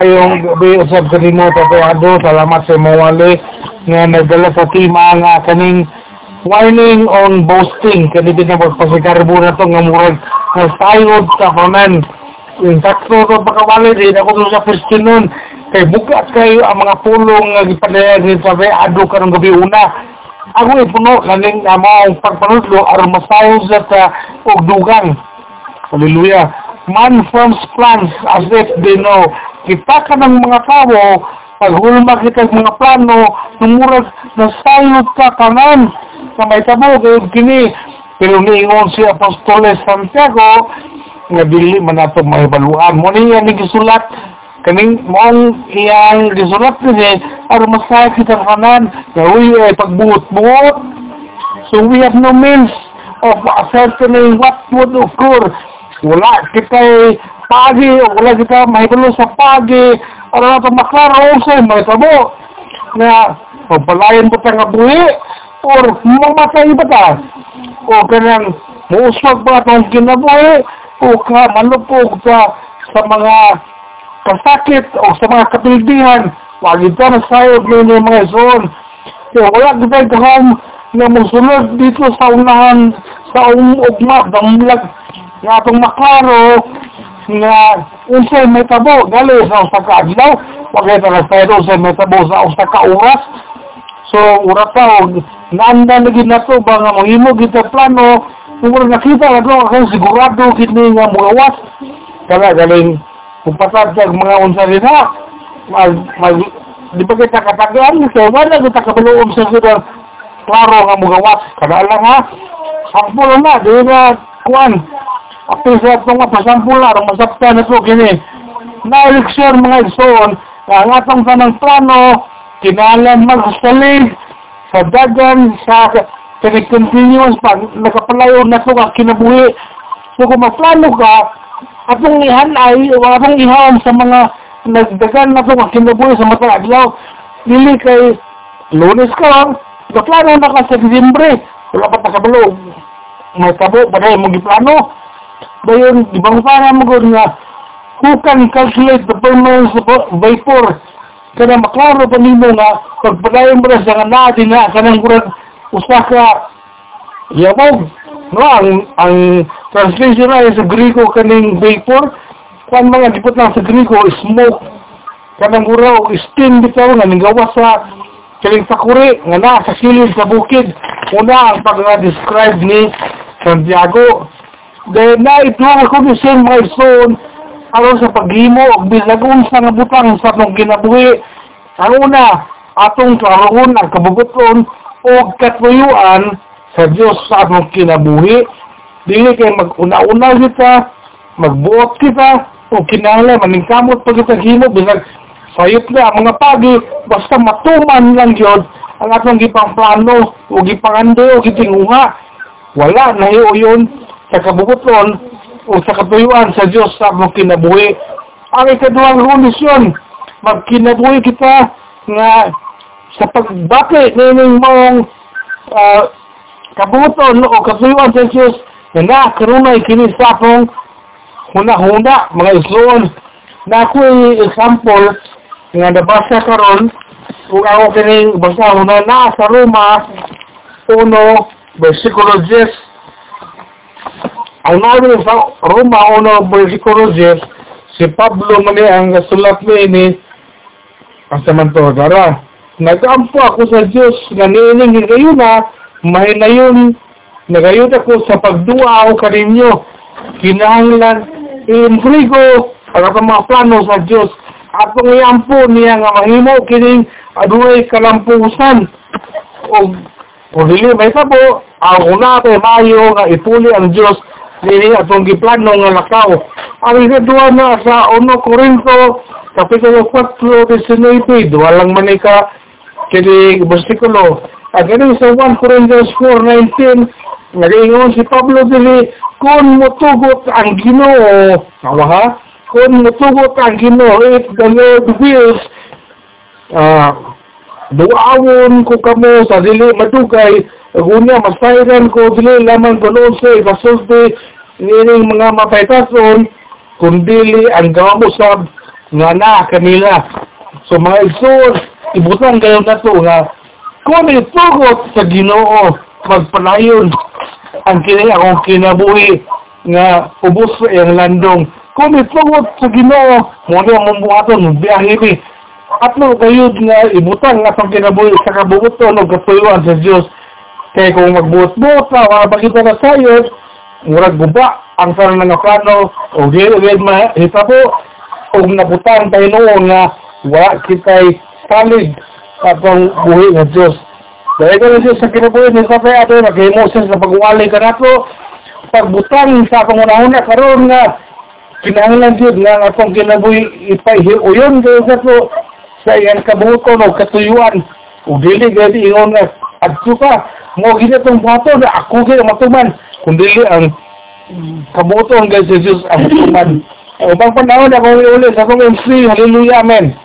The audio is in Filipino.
yung gabi usab sa nimo papayado salamat sa mawali nga nagdala sa tima nga kaning warning on boasting. Kani din na pagpasikarbo na to nga murag nga sayod sa kanan yung takto to pagkawali din ako sa question nun. Kay bukat kayo ang mga pulong nga gipadayan din sa ado karong gabi. Una ako ipuno kaning nga maong pagpanudlo aron masayod sa og dugang Hallelujah. Man forms plans as if they know. Kita ka ng mga tao, pag hulma kita ng mga plano, numurag nasayod ka kanan sa may tabo, kayo kini. Pero niingon si Apostoles Santiago, nga dili man nato mahibaluan. Mo niya ni gisulat, kaning moong iyang gisulat ni aron masayod kita kanan, nga uy, eh, pagbuot-buot. So we have no means of ascertaining what would occur wala kita pagi wala kita mahibalo sa pagi. Ano na ito maklaro sa may tabo na pagpalayan mo nga buhi or mamatay ba ta? O kanang muuswag ba itong kinabuhi o ka malupog sa sa mga kasakit o sa mga kapildihan wag ito na sayod ninyo mga ison so wala kita kahom na musulod dito sa unahan sa ugma damlag nga atong maklaro nga unsay may tabo gali sa usa ka adlaw wagay ta nagtaydo unsay may tabo sa usa ka oras so ura ta og nanda lagi nato ba nga mohimo kita plano. Kung nakita na to ako sigurado kini nga mugawas kaya galing kung patad sa mga unsa rin ha. Mag, mag di ba kita katagaan so wala kita kabaluom sa sila klaro nga mugawas kada lang ha? Sampul na di na kuan Api sa itong pasampula, ang masapta na ito kini. Na-eleksyon mga igsoon, ang atong tanang plano, kinalan magsalig sa dagan, sa kini-continuous, pag nakapalayo na ito ka kinabuhi. So kung magplano ka, atong ihanay, atong ihaon sa mga nagdagan na ito ka kinabuhi sa mata adlaw, dili kay lunes ka lang, Naplano na ka sa Disembre, wala pa takabalo. May tabo, baday mo giplano dayon ibang para mo gud nga who can calculate the permanence of vapor kada maklaro pa nimo nga pagpadayon mo sa nga naa din na kanang kurang usa ka yabog. No ang ang translation ay sa Grego kaning vapor kan mga gipot lang sa Grego smoke. Kanang guraw steam bitaw nga gawas sa kaling sakuri nga naa sa kilid sa bukid. Una ang pag-describe ni Santiago dahil na ituwa ko ni mga ison aron sa paghimo og bisag unsa nga butang sa atong kinabuhi. Ang una, atong karoon ang kabuguton o katuyuan sa Dios sa atong kinabuhi. Dili kay mag-una-una kita, magbuot kita, o kinahanglan maningkamot pag kita himo bisag sayop na ang mga pagi basta matuman lang yun ang atong gipang plano o gipangando o gitinguha. Wala na yun sa kabuguton o sa katuyuan sa Diyos sa mong kinabuhi. Ang ikaduhang lunis yun, magkinabuhi kita nga sa pagbati nining mong uh, kabuguton o katuyuan sa Diyos na nakarunay kini sa akong huna-huna, mga isloon. Na ako example nga nabasa karon kung ako kining basa huna na sa Roma 1 versikulo 10 nabi sa Roma, uno, versikulo 10, si Pablo mali ang sulat mo ini, ang samanto, dara, nagampo ako sa Diyos, nga niining ngayon na, mahinayon, nagayon ako sa pagdua ako kaninyo, kinahanglan, i-imbrigo, ang atong mga plano sa Diyos, atong iampo niya nga mahimo, kining aduay kalampusan, o, o dili may tabo, ang una kay mayo nga ipuli ang Diyos dili atong giplano nga lakaw. Ang ikadua na sa 1 Corinto Kapitulo 4, 19, walang manika kini versikulo. At ganing sa 1 Corinthians 4, 19, nag-ingon si Pablo dili, kung mutugot ang ginoo, nawa ha? Kung mutugot ang ginoo, if the Lord wills, uh, duawon ko kamo sa dili madugay, Gunya, masayran ko dili lamang kuno sa ipasulti nining mga mapaytason kundili ang gawa mo sab nga na kanila. So mga igsoon, ibutan kayo na to nga kung itugot sa Ginoo magpalayon ang kini akong kinabuhi nga ubos ang landong kung itugot sa Ginoo mo na mo buhaton biyahe mi atlo kayo nga ibutan nga pang kinabuhi sa kabuoton o katuyuan sa Dios kay kung magbuot-buot na wala makita na sayod murag guba ang sarang nga plano o di di mahitabo o nabutan tayo noon nga wala kita'y salig atong buhi nga Diyos. Dahil ka lang sa kinabuhi ni Kapay ato, nag-imo siya sa pagwalay ka na to, pagbutang sa akong una-una karon nga kinahanglan jud nga atong kinabuhi ipaihiuyon kayo sa to sa iyan kabuton o katuyuan o dili gadi ingon nga adto ka mo gina tong bato na ako kay matuman. Kung dili ang kabuton kay Jesus ang matuman. O bang panahon ako uli sa akong MC hallelujah amen